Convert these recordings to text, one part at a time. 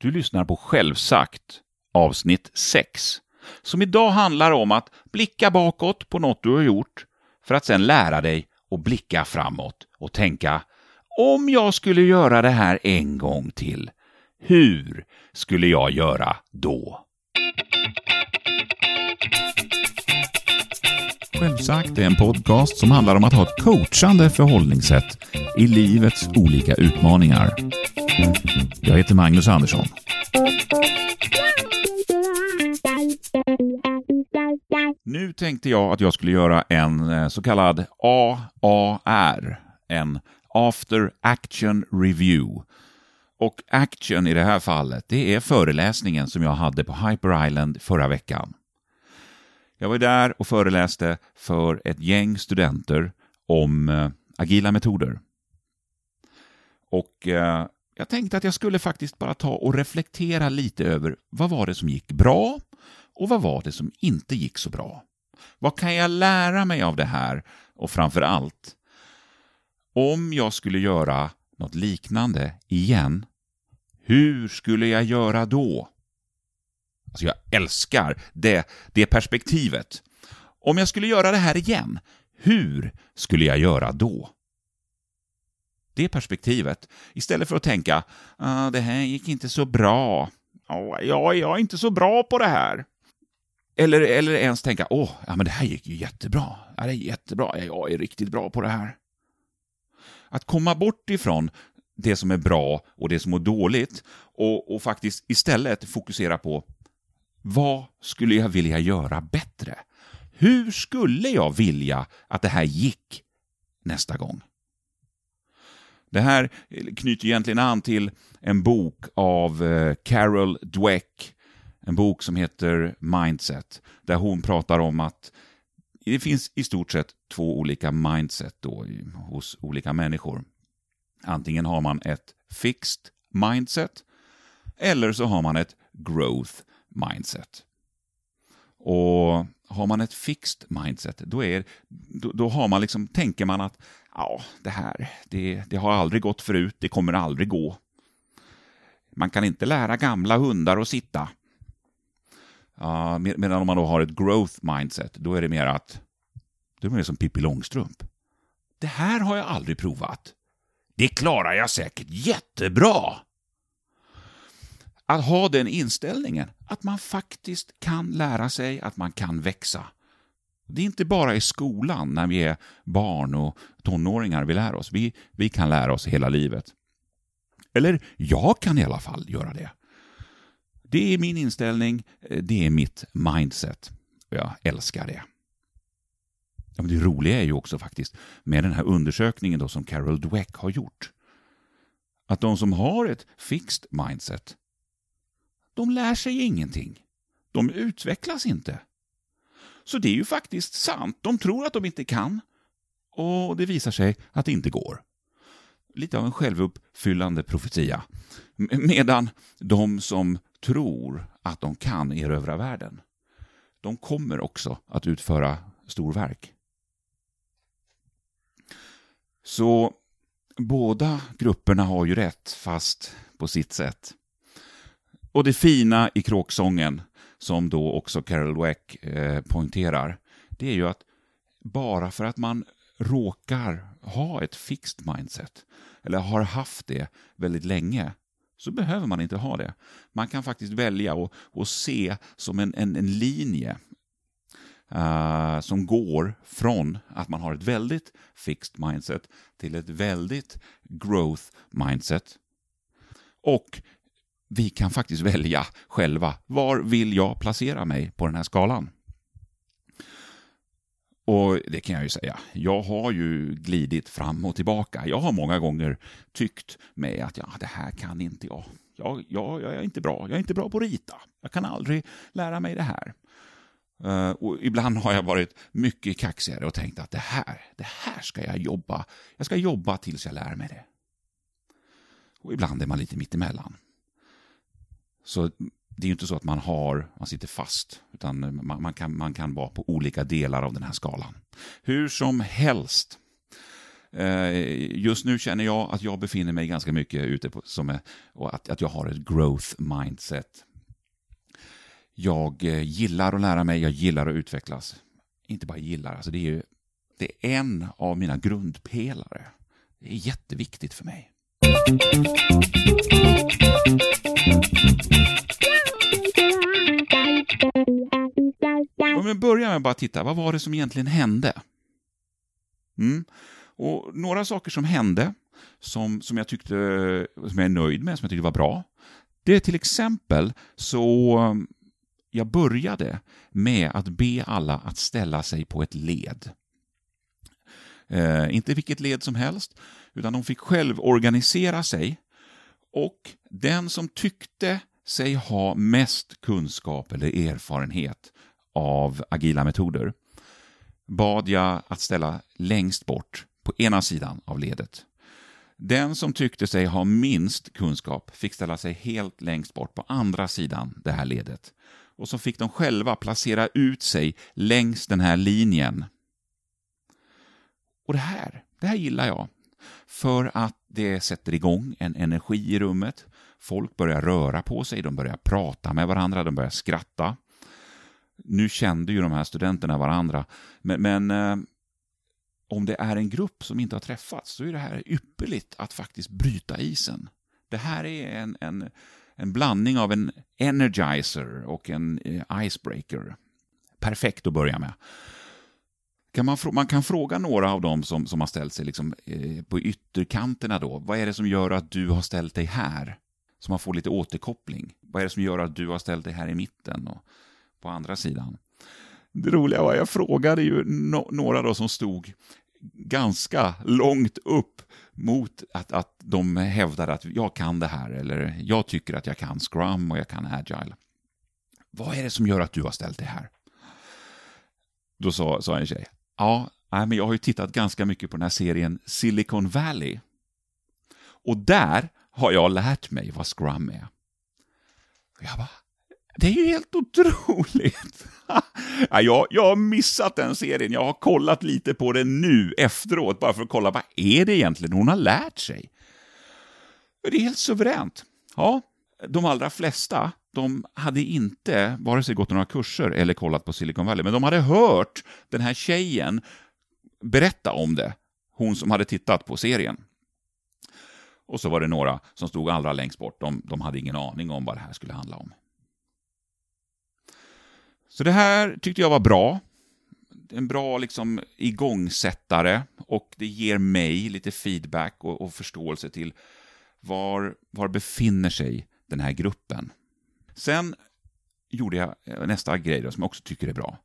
Du lyssnar på Självsagt, avsnitt 6, som idag handlar om att blicka bakåt på något du har gjort för att sedan lära dig att blicka framåt och tänka om jag skulle göra det här en gång till, hur skulle jag göra då? Självsagt är en podcast som handlar om att ha ett coachande förhållningssätt i livets olika utmaningar. Jag heter Magnus Andersson. Nu tänkte jag att jag skulle göra en eh, så kallad AAR, en After Action Review. Och action i det här fallet, det är föreläsningen som jag hade på Hyper Island förra veckan. Jag var där och föreläste för ett gäng studenter om eh, agila metoder. Och eh, jag tänkte att jag skulle faktiskt bara ta och reflektera lite över vad var det som gick bra och vad var det som inte gick så bra. Vad kan jag lära mig av det här? Och framför allt, om jag skulle göra något liknande igen, hur skulle jag göra då? Alltså jag älskar det, det perspektivet. Om jag skulle göra det här igen, hur skulle jag göra då? Det perspektivet, istället för att tänka ah, det här gick inte så bra, oh, jag, jag är inte så bra på det här. Eller, eller ens tänka åh, ja, men det här gick ju jättebra, ja, det är jättebra, jag är riktigt bra på det här. Att komma bort ifrån det som är bra och det som är dåligt och, och faktiskt istället fokusera på vad skulle jag vilja göra bättre? Hur skulle jag vilja att det här gick nästa gång? Det här knyter egentligen an till en bok av eh, Carol Dweck, en bok som heter Mindset, där hon pratar om att det finns i stort sett två olika mindset då hos olika människor. Antingen har man ett fixed mindset eller så har man ett growth mindset. Och har man ett fixed mindset, då, är, då, då, har man liksom, tänker man att ja, det här, det, det har aldrig gått förut, det kommer aldrig gå. Man kan inte lära gamla hundar att sitta. Uh, medan om man då har ett growth mindset, då är det mer att, då är det som Pippi Långstrump. Det här har jag aldrig provat. Det klarar jag säkert jättebra att ha den inställningen att man faktiskt kan lära sig, att man kan växa. Det är inte bara i skolan när vi är barn och tonåringar vi lär oss. Vi, vi kan lära oss hela livet. Eller jag kan i alla fall göra det. Det är min inställning, det är mitt mindset. Jag älskar det. Ja, men det roliga är ju också faktiskt med den här undersökningen då som Carol Dweck har gjort. Att de som har ett fixed mindset de lär sig ingenting. De utvecklas inte. Så det är ju faktiskt sant. De tror att de inte kan. Och det visar sig att det inte går. Lite av en självuppfyllande profetia. Medan de som tror att de kan erövra världen, de kommer också att utföra storverk. Så båda grupperna har ju rätt, fast på sitt sätt. Och det fina i kråksången, som då också Carol Weck eh, poängterar, det är ju att bara för att man råkar ha ett fixed mindset, eller har haft det väldigt länge, så behöver man inte ha det. Man kan faktiskt välja och, och se som en, en, en linje uh, som går från att man har ett väldigt fixed mindset till ett väldigt growth mindset. Och vi kan faktiskt välja själva. Var vill jag placera mig på den här skalan? Och det kan jag ju säga, jag har ju glidit fram och tillbaka. Jag har många gånger tyckt mig att ja, det här kan inte jag. Jag, jag. jag är inte bra, jag är inte bra på att rita. Jag kan aldrig lära mig det här. Uh, och ibland har jag varit mycket kaxigare och tänkt att det här, det här ska jag jobba. Jag ska jobba tills jag lär mig det. Och ibland är man lite mittemellan. Så det är ju inte så att man har, man sitter fast, utan man, man, kan, man kan vara på olika delar av den här skalan. Hur som helst. Eh, just nu känner jag att jag befinner mig ganska mycket ute på, som är, och att, att jag har ett growth mindset. Jag eh, gillar att lära mig, jag gillar att utvecklas. Inte bara gillar, alltså det är ju det är en av mina grundpelare. Det är jätteviktigt för mig. Om vi börjar med att bara titta, vad var det som egentligen hände? Mm. Och Några saker som hände, som, som jag tyckte som jag är nöjd med, som jag tyckte var bra, det är till exempel så um, jag började med att be alla att ställa sig på ett led. Eh, inte vilket led som helst, utan de fick själv organisera sig. Och den som tyckte sig ha mest kunskap eller erfarenhet av agila metoder bad jag att ställa längst bort på ena sidan av ledet. Den som tyckte sig ha minst kunskap fick ställa sig helt längst bort på andra sidan det här ledet. Och så fick de själva placera ut sig längs den här linjen. Och det här, det här gillar jag. För att det sätter igång en energi i rummet. Folk börjar röra på sig, de börjar prata med varandra, de börjar skratta. Nu kände ju de här studenterna varandra, men, men eh, om det är en grupp som inte har träffats så är det här ypperligt att faktiskt bryta isen. Det här är en, en, en blandning av en energizer och en eh, icebreaker. Perfekt att börja med. Kan man, man, kan fråga några av dem som, som har ställt sig liksom, eh, på ytterkanterna då. Vad är det som gör att du har ställt dig här? Så man får lite återkoppling. Vad är det som gör att du har ställt dig här i mitten och på andra sidan? Det roliga var, jag frågade ju no några då som stod ganska långt upp mot att, att de hävdade att jag kan det här, eller jag tycker att jag kan Scrum och jag kan Agile. Vad är det som gör att du har ställt dig här? Då sa, sa en tjej, ja, men jag har ju tittat ganska mycket på den här serien Silicon Valley. Och där har jag lärt mig vad Scrum är. Jag bara, det är ju helt otroligt! jag, jag har missat den serien, jag har kollat lite på den nu efteråt, bara för att kolla vad är det egentligen hon har lärt sig. Det är helt suveränt. Ja, de allra flesta, de hade inte vare sig gått några kurser eller kollat på Silicon Valley, men de hade hört den här tjejen berätta om det, hon som hade tittat på serien. Och så var det några som stod allra längst bort, de, de hade ingen aning om vad det här skulle handla om. Så det här tyckte jag var bra. En bra liksom igångsättare och det ger mig lite feedback och, och förståelse till var, var befinner sig den här gruppen. Sen gjorde jag eh, nästa grej då, som jag också tycker är bra.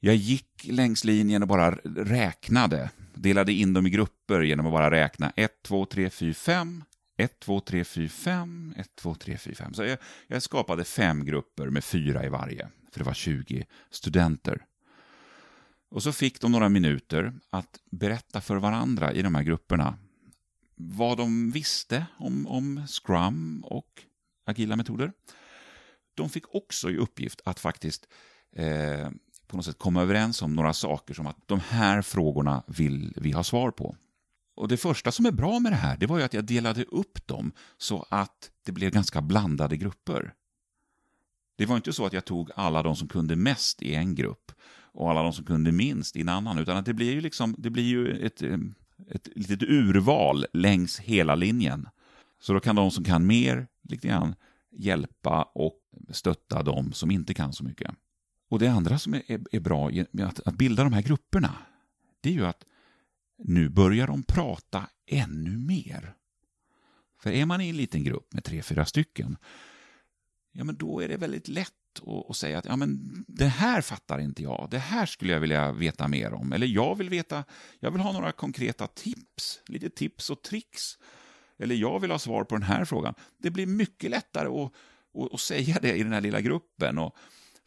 Jag gick längs linjen och bara räknade. Delade in dem i grupper genom att bara räkna 1, 2, 3, 4, 5. 1, 2, 3, 4, 5, 1, 2, 3, 4, 5. Så jag, jag skapade fem grupper med fyra i varje, för det var 20 studenter. Och så fick de några minuter att berätta för varandra i de här grupperna vad de visste om, om Scrum och agila metoder. De fick också i uppgift att faktiskt eh, på något sätt komma överens om några saker som att de här frågorna vill vi ha svar på. Och Det första som är bra med det här det var ju att jag delade upp dem så att det blev ganska blandade grupper. Det var inte så att jag tog alla de som kunde mest i en grupp och alla de som kunde minst i en annan, utan att det blir ju, liksom, det blir ju ett, eh, ett litet urval längs hela linjen. Så då kan de som kan mer lite grann hjälpa och stötta de som inte kan så mycket. Och det andra som är, är bra med att, att bilda de här grupperna, det är ju att nu börjar de prata ännu mer. För är man i en liten grupp med tre, fyra stycken, ja men då är det väldigt lätt att, säga att ja, men det här fattar inte jag, det här skulle jag vilja veta mer om. Eller jag vill veta, jag vill ha några konkreta tips, lite tips och tricks. Eller jag vill ha svar på den här frågan. Det blir mycket lättare att, att, att säga det i den här lilla gruppen. Och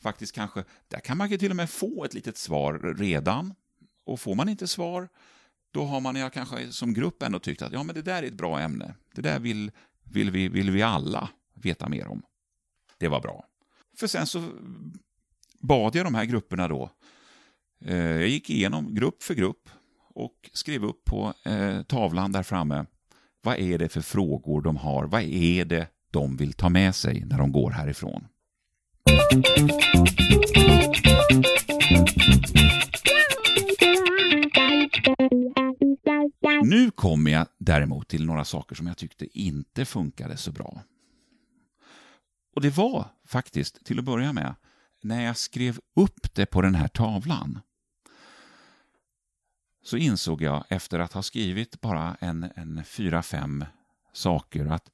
faktiskt kanske, där kan man till och med få ett litet svar redan. Och får man inte svar, då har man ja, kanske som grupp ändå tyckt att ja, men det där är ett bra ämne. Det där vill, vill, vi, vill vi alla veta mer om. Det var bra. För sen så bad jag de här grupperna då. Eh, jag gick igenom grupp för grupp och skrev upp på eh, tavlan där framme vad är det för frågor de har, vad är det de vill ta med sig när de går härifrån. Nu kommer jag däremot till några saker som jag tyckte inte funkade så bra. Och det var faktiskt, till att börja med, när jag skrev upp det på den här tavlan så insåg jag efter att ha skrivit bara en, en fyra, fem saker att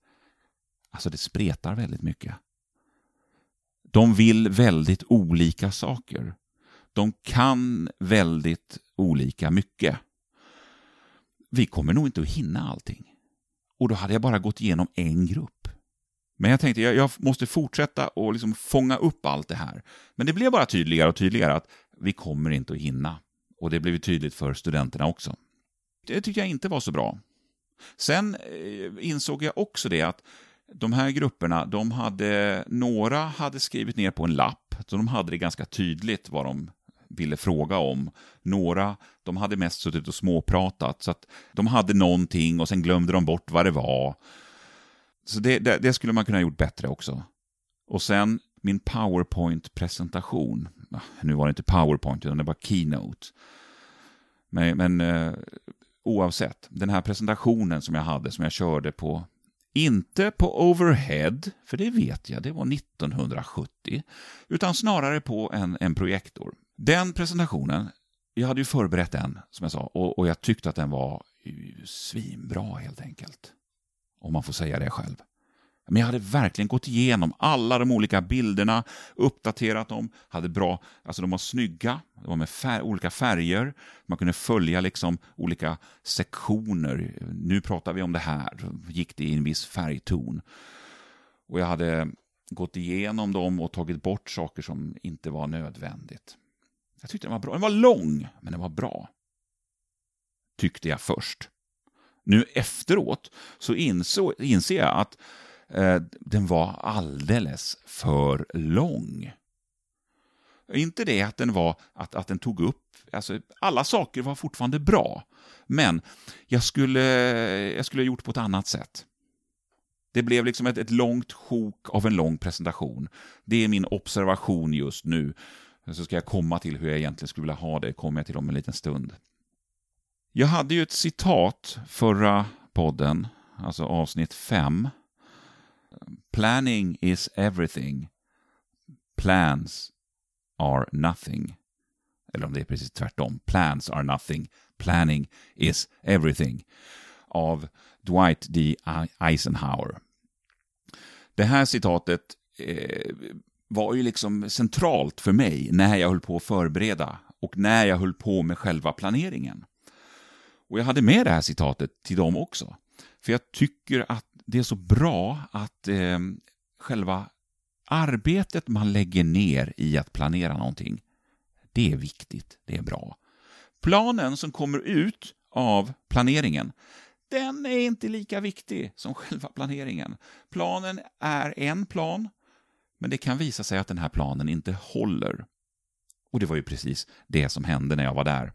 alltså det spretar väldigt mycket. De vill väldigt olika saker. De kan väldigt olika mycket. Vi kommer nog inte att hinna allting. Och då hade jag bara gått igenom en grupp. Men jag tänkte jag, jag måste fortsätta och liksom fånga upp allt det här. Men det blev bara tydligare och tydligare att vi kommer inte att hinna. Och det blev tydligt för studenterna också. Det tyckte jag inte var så bra. Sen eh, insåg jag också det att de här grupperna, de hade, några hade skrivit ner på en lapp, så de hade det ganska tydligt vad de ville fråga om. Några, de hade mest suttit och småpratat, så att de hade någonting och sen glömde de bort vad det var. Så det, det, det skulle man kunna ha gjort bättre också. Och sen min PowerPoint-presentation. Nu var det inte PowerPoint, utan det var Keynote. Men, men eh, oavsett, den här presentationen som jag hade, som jag körde på inte på overhead, för det vet jag, det var 1970, utan snarare på en, en projektor. Den presentationen, jag hade ju förberett den, som jag sa, och, och jag tyckte att den var svinbra helt enkelt. Om man får säga det själv. Men jag hade verkligen gått igenom alla de olika bilderna, uppdaterat dem, hade bra, alltså de var snygga, de var med fär, olika färger, man kunde följa liksom olika sektioner. Nu pratar vi om det här, gick det i en viss färgton. Och jag hade gått igenom dem och tagit bort saker som inte var nödvändigt. Jag tyckte den var bra. Den var lång, men den var bra. Tyckte jag först. Nu efteråt så insåg, inser jag att Eh, den var alldeles för lång. Inte det att den var att, att den tog upp, alltså alla saker var fortfarande bra, men jag skulle, jag skulle ha gjort på ett annat sätt. Det blev liksom ett, ett långt sjok av en lång presentation. Det är min observation just nu. Så ska jag komma till hur jag egentligen skulle vilja ha det, kommer jag till om en liten stund. Jag hade ju ett citat förra podden, alltså avsnitt 5, Planning is everything. Plans are nothing. Eller om det är precis tvärtom. Plans are nothing. Planning is everything. Av Dwight D. Eisenhower. Det här citatet eh, var ju liksom centralt för mig när jag höll på att förbereda och när jag höll på med själva planeringen. Och jag hade med det här citatet till dem också. För jag tycker att det är så bra att eh, själva arbetet man lägger ner i att planera någonting, det är viktigt, det är bra. Planen som kommer ut av planeringen, den är inte lika viktig som själva planeringen. Planen är en plan, men det kan visa sig att den här planen inte håller. Och det var ju precis det som hände när jag var där.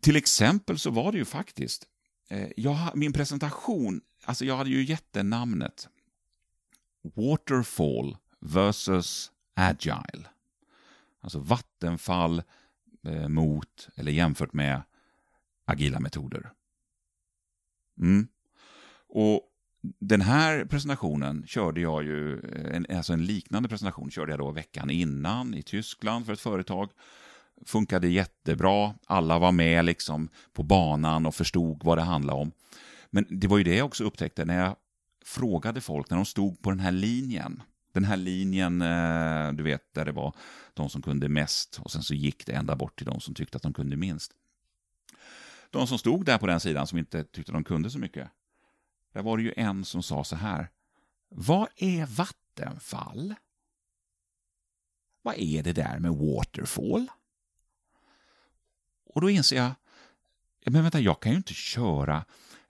Till exempel så var det ju faktiskt Eh, jag, min presentation, alltså jag hade ju gett det namnet Waterfall versus Agile. Alltså vattenfall eh, mot, eller jämfört med, agila metoder. Mm. Och den här presentationen körde jag ju, eh, en, alltså en liknande presentation körde jag då veckan innan i Tyskland för ett företag funkade jättebra. Alla var med liksom på banan och förstod vad det handlade om. Men det var ju det jag också upptäckte när jag frågade folk, när de stod på den här linjen. Den här linjen, eh, du vet, där det var de som kunde mest och sen så gick det ända bort till de som tyckte att de kunde minst. De som stod där på den sidan som inte tyckte de kunde så mycket. Där var det ju en som sa så här. Vad är vattenfall? Vad är det där med waterfall? Och då inser jag, men vänta, jag kan ju inte köra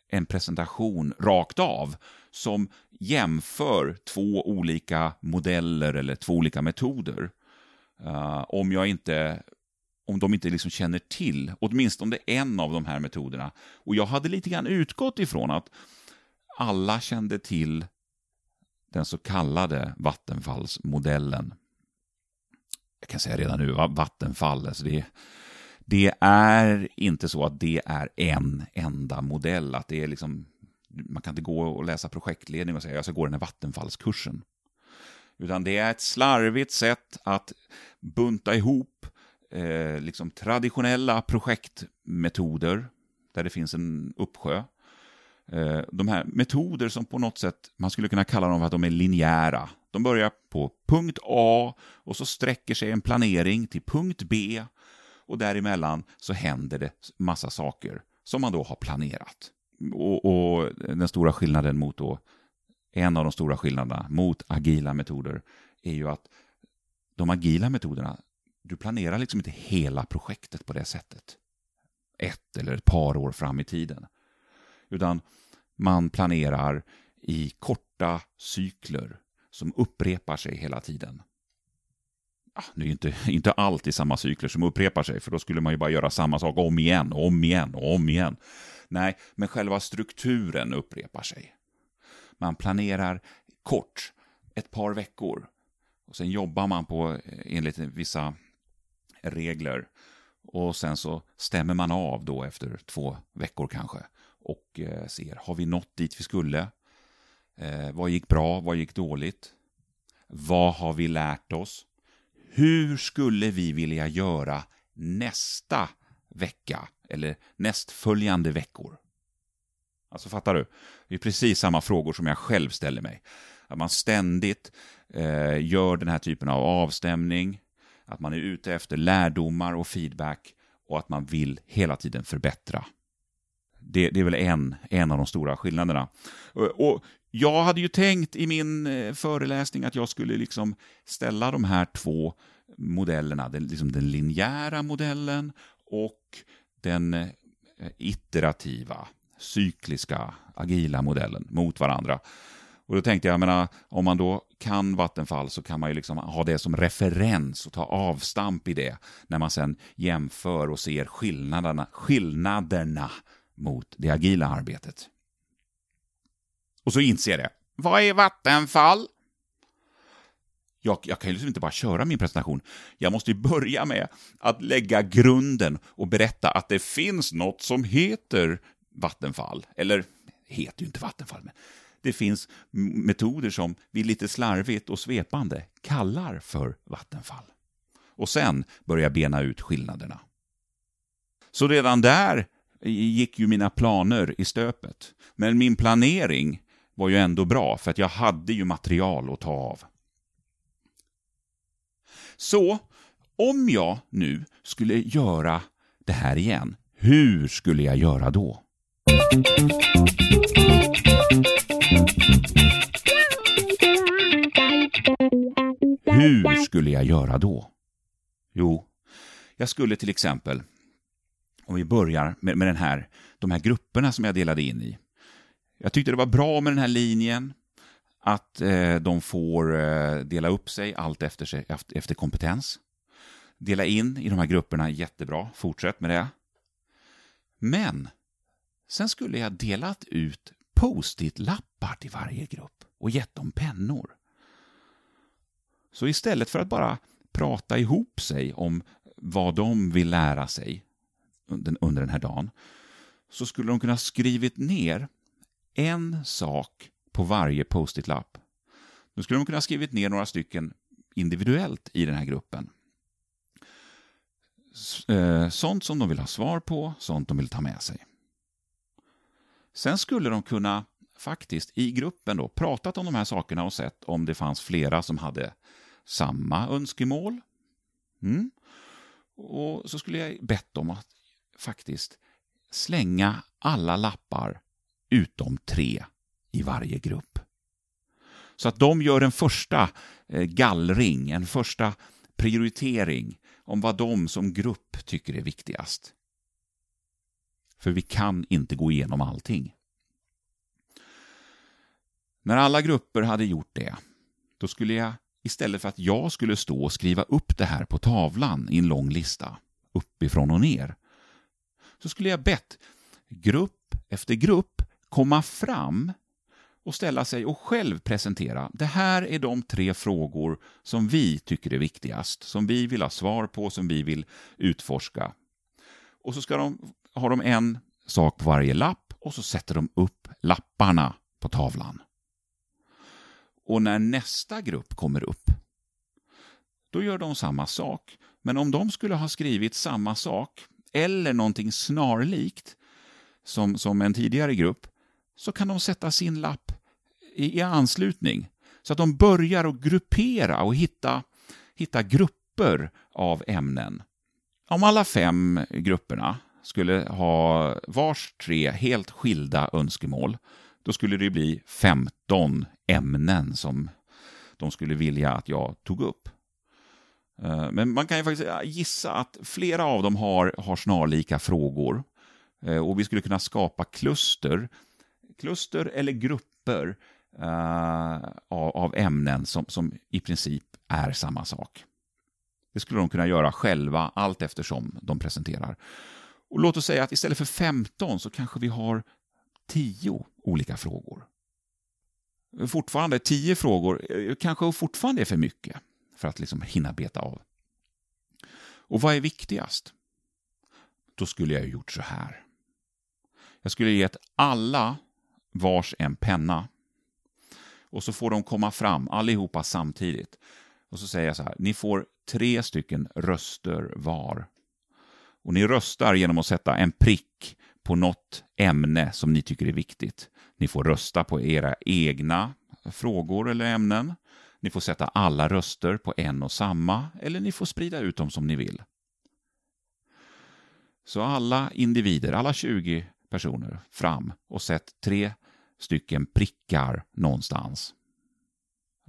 en presentation rakt av som jämför två olika modeller eller två olika metoder. Uh, om jag inte om de inte liksom känner till åtminstone en av de här metoderna. Och jag hade lite grann utgått ifrån att alla kände till den så kallade vattenfallsmodellen. Jag kan säga redan nu, Vattenfall, alltså det, är det är inte så att det är en enda modell, att det är liksom, man kan inte gå och läsa projektledning och säga jag ska gå den här Vattenfallskursen. Utan det är ett slarvigt sätt att bunta ihop eh, liksom traditionella projektmetoder, där det finns en uppsjö. Eh, de här metoder som på något sätt, man skulle kunna kalla dem för att de är linjära. De börjar på punkt A och så sträcker sig en planering till punkt B och däremellan så händer det massa saker som man då har planerat. Och, och den stora skillnaden mot då, en av de stora skillnaderna mot agila metoder är ju att de agila metoderna, du planerar liksom inte hela projektet på det sättet. Ett eller ett par år fram i tiden. Utan man planerar i korta cykler som upprepar sig hela tiden. Nu är inte, inte alltid samma cykler som upprepar sig, för då skulle man ju bara göra samma sak om igen, och om igen och om igen. Nej, men själva strukturen upprepar sig. Man planerar kort, ett par veckor, och sen jobbar man på eh, enligt vissa regler. Och sen så stämmer man av då efter två veckor kanske och eh, ser, har vi nått dit vi skulle? Eh, vad gick bra? Vad gick dåligt? Vad har vi lärt oss? Hur skulle vi vilja göra nästa vecka eller nästföljande veckor? Alltså fattar du? Det är precis samma frågor som jag själv ställer mig. Att man ständigt eh, gör den här typen av avstämning, att man är ute efter lärdomar och feedback och att man vill hela tiden förbättra. Det, det är väl en, en av de stora skillnaderna. Och, och jag hade ju tänkt i min eh, föreläsning att jag skulle liksom ställa de här två modellerna, den, liksom den linjära modellen och den eh, iterativa, cykliska, agila modellen mot varandra. Och då tänkte jag, jag menar, om man då kan Vattenfall så kan man ju liksom ha det som referens och ta avstamp i det när man sen jämför och ser skillnaderna, skillnaderna mot det agila arbetet. Och så inser jag det. Vad är Vattenfall? Jag, jag, kan ju liksom inte bara köra min presentation. Jag måste ju börja med att lägga grunden och berätta att det finns något som heter Vattenfall. Eller, heter ju inte Vattenfall, men det finns metoder som vi lite slarvigt och svepande kallar för vattenfall. Och sen börja bena ut skillnaderna. Så redan där gick ju mina planer i stöpet. Men min planering var ju ändå bra, för att jag hade ju material att ta av. Så, om jag nu skulle göra det här igen, hur skulle jag göra då? Hur skulle jag göra då? Jo, jag skulle till exempel, om vi börjar med, med den här, de här grupperna som jag delade in i. Jag tyckte det var bra med den här linjen, att eh, de får eh, dela upp sig allt efter, sig, efter kompetens. Dela in i de här grupperna, jättebra, fortsätt med det. Men sen skulle jag delat ut post-it-lappar till varje grupp och gett dem pennor. Så istället för att bara prata ihop sig om vad de vill lära sig under den här dagen, så skulle de kunna skrivit ner en sak på varje post-it-lapp. Då skulle de kunna ha skrivit ner några stycken individuellt i den här gruppen. Eh, sånt som de vill ha svar på, sånt de vill ta med sig. Sen skulle de kunna faktiskt i gruppen då pratat om de här sakerna och sett om det fanns flera som hade samma önskemål. Mm. Och så skulle jag bett dem att faktiskt slänga alla lappar utom tre i varje grupp. Så att de gör en första eh, gallring, en första prioritering om vad de som grupp tycker är viktigast. För vi kan inte gå igenom allting. När alla grupper hade gjort det, då skulle jag istället för att jag skulle stå och skriva upp det här på tavlan i en lång lista, uppifrån och ner, så skulle jag bett grupp efter grupp komma fram och ställa sig och själv presentera. Det här är de tre frågor som vi tycker är viktigast, som vi vill ha svar på, som vi vill utforska. Och så ska de, har de en sak på varje lapp och så sätter de upp lapparna på tavlan. Och när nästa grupp kommer upp, då gör de samma sak. Men om de skulle ha skrivit samma sak, eller någonting snarlikt, som, som en tidigare grupp, så kan de sätta sin lapp i, i anslutning. Så att de börjar att gruppera och hitta, hitta grupper av ämnen. Om alla fem grupperna skulle ha vars tre helt skilda önskemål, då skulle det bli 15 ämnen som de skulle vilja att jag tog upp. Eh, men man kan ju faktiskt eh, gissa att flera av dem har, har snarlika frågor. Eh, och vi skulle kunna skapa kluster, kluster eller grupper uh, av, av, ämnen som, som i princip är samma sak. Det skulle de kunna göra själva allt eftersom de presenterar. Och låt oss säga att istället för 15 så kanske vi har 10 olika frågor. Fortfarande 10 frågor eh, kanske fortfarande är för mycket för att liksom hinna beta av. Och vad är viktigast? Då skulle jag ha gjort så här. Jag skulle gett alla vars en penna och så får de komma fram allihopa samtidigt. Och så säger jag så här, ni får tre stycken röster var. Och ni röstar genom att sätta en prick på något ämne som ni tycker är viktigt. Ni får rösta på era egna frågor eller ämnen. Ni får sätta alla röster på en och samma, eller ni får sprida ut dem som ni vill. Så alla individer, alla 20 personer, fram och sätt tre stycken prickar någonstans.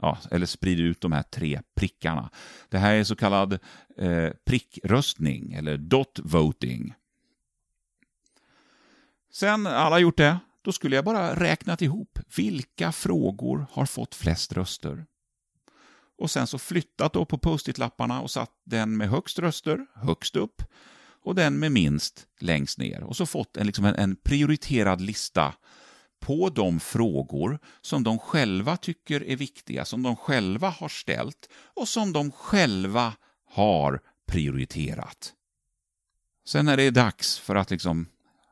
Ja, eller sprider ut de här tre prickarna. Det här är så kallad eh, prickröstning, eller dot voting. Sen alla gjort det, då skulle jag bara räknat ihop vilka frågor har fått flest röster. Och sen så flyttat då på post-it-lapparna och satt den med högst röster högst upp och den med minst längst ner. Och så fått en, liksom en, en prioriterad lista på de frågor som de själva tycker är viktiga, som de själva har ställt och som de själva har prioriterat. Sen när det är dags för att liksom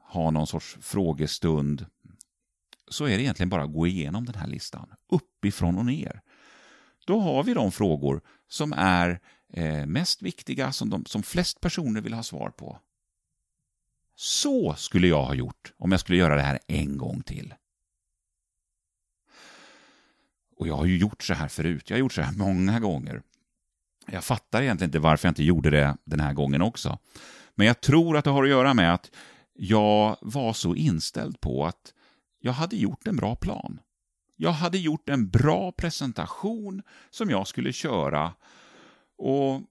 ha någon sorts frågestund så är det egentligen bara att gå igenom den här listan, uppifrån och ner. Då har vi de frågor som är eh, mest viktiga, som, de, som flest personer vill ha svar på. Så skulle jag ha gjort om jag skulle göra det här en gång till. Och jag har ju gjort så här förut. Jag har gjort så här många gånger. Jag fattar egentligen inte varför jag inte gjorde det den här gången också. Men jag tror att det har att göra med att jag var så inställd på att jag hade gjort en bra plan. Jag hade gjort en bra presentation som jag skulle köra och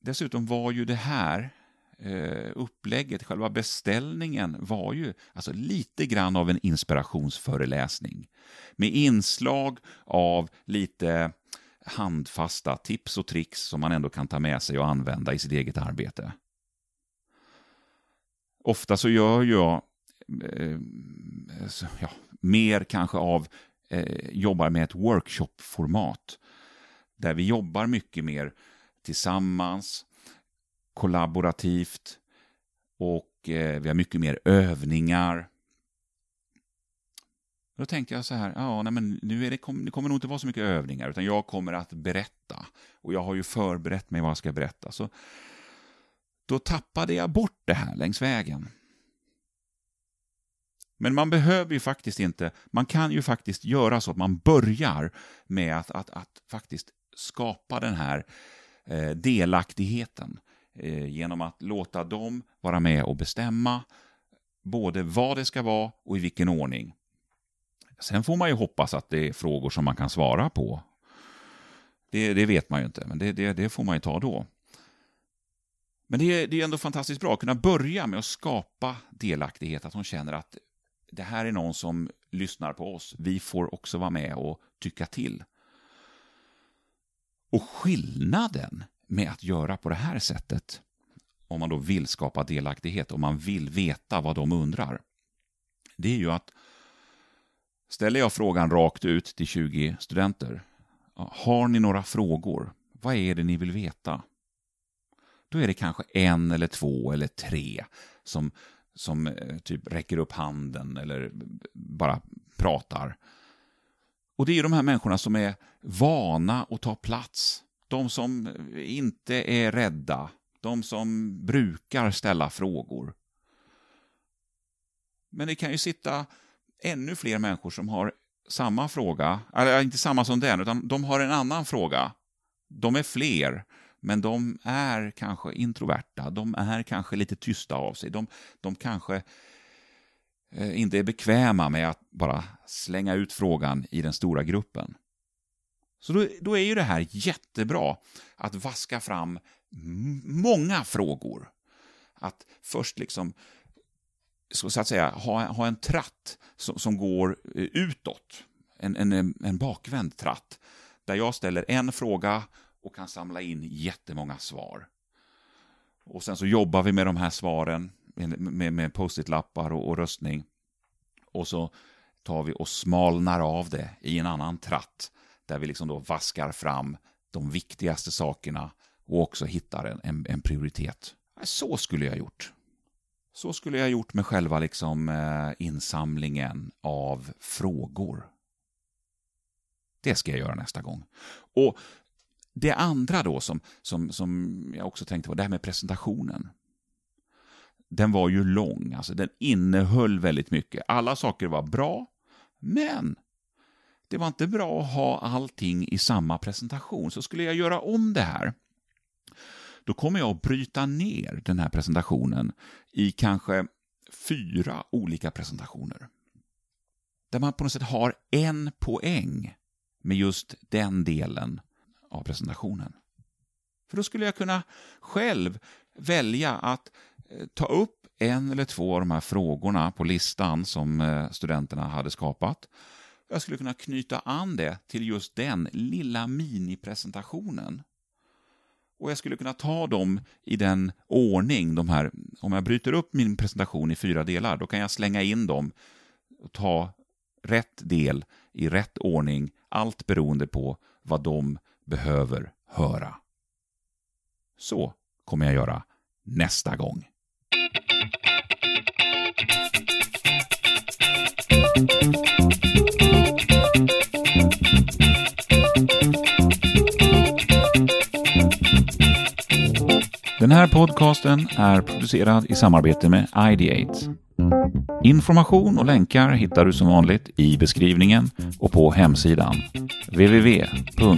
dessutom var ju det här eh, upplägget, själva beställningen var ju alltså lite grann av en inspirationsföreläsning med inslag av lite handfasta tips och tricks som man ändå kan ta med sig och använda i sitt eget arbete. Ofta så gör jag eh, ja, mer kanske av eh, jobbar med ett workshop-format där vi jobbar mycket mer tillsammans, kollaborativt och eh, vi har mycket mer övningar. Då tänkte jag så här, ja, nej, men nu är det, det kommer nog inte vara så mycket övningar, utan jag kommer att berätta. Och jag har ju förberett mig vad jag ska berätta. Så då tappade jag bort det här längs vägen. Men man behöver ju faktiskt inte, man kan ju faktiskt göra så att man börjar med att, att, att faktiskt skapa den här eh, delaktigheten eh, genom att låta dem vara med och bestämma både vad det ska vara och i vilken ordning. Sen får man ju hoppas att det är frågor som man kan svara på. Det, det vet man ju inte, men det, det, det får man ju ta då. Men det är, det är ändå fantastiskt bra att kunna börja med att skapa delaktighet, att hon känner att det här är någon som lyssnar på oss. Vi får också vara med och tycka till. Och skillnaden med att göra på det här sättet om man då vill skapa delaktighet, om man vill veta vad de undrar, det är ju att ställer jag frågan rakt ut till 20 studenter, har ni några frågor? Vad är det ni vill veta? Då är det kanske en eller två eller tre som, som eh, typ räcker upp handen eller bara pratar. Och det är de här människorna som är vana att ta plats. De som inte är rädda. De som brukar ställa frågor. Men det kan ju sitta ännu fler människor som har samma fråga, eller inte samma som den, utan de har en annan fråga. De är fler, men de är kanske introverta, de är kanske lite tysta av sig, de, de kanske eh, inte är bekväma med att bara slänga ut frågan i den stora gruppen. Så då, då är ju det här jättebra, att vaska fram många frågor. Att först liksom så att säga, ha, ha en tratt som, som går eh, utåt. En, en, en bakvänd tratt. Där jag ställer en fråga och kan samla in jättemånga svar. Och sen så jobbar vi med de här svaren med, med, med post-it-lappar och, och röstning. Och så tar vi och smalnar av det i en annan tratt där vi liksom då vaskar fram de viktigaste sakerna och också hittar en, en, en prioritet. Så skulle jag gjort. Så skulle jag gjort med själva liksom, eh, insamlingen av frågor. Det ska jag göra nästa gång. Och Det andra då som, som, som jag också tänkte på, det här med presentationen. Den var ju lång, alltså den innehöll väldigt mycket. Alla saker var bra, men det var inte bra att ha allting i samma presentation. Så skulle jag göra om det här då kommer jag att bryta ner den här presentationen i kanske fyra olika presentationer. Där man på något sätt har en poäng med just den delen av presentationen. För då skulle jag kunna själv välja att eh, ta upp en eller två av de här frågorna på listan som eh, studenterna hade skapat. Jag skulle kunna knyta an det till just den lilla minipresentationen och jag skulle kunna ta dem i den ordning, de här, om jag bryter upp min presentation i fyra delar, då kan jag slänga in dem och ta rätt del i rätt ordning, allt beroende på vad de behöver höra. Så kommer jag göra nästa gång. Den här podcasten är producerad i samarbete med Ideate. Information och länkar hittar du som vanligt i beskrivningen och på hemsidan www.ideate.se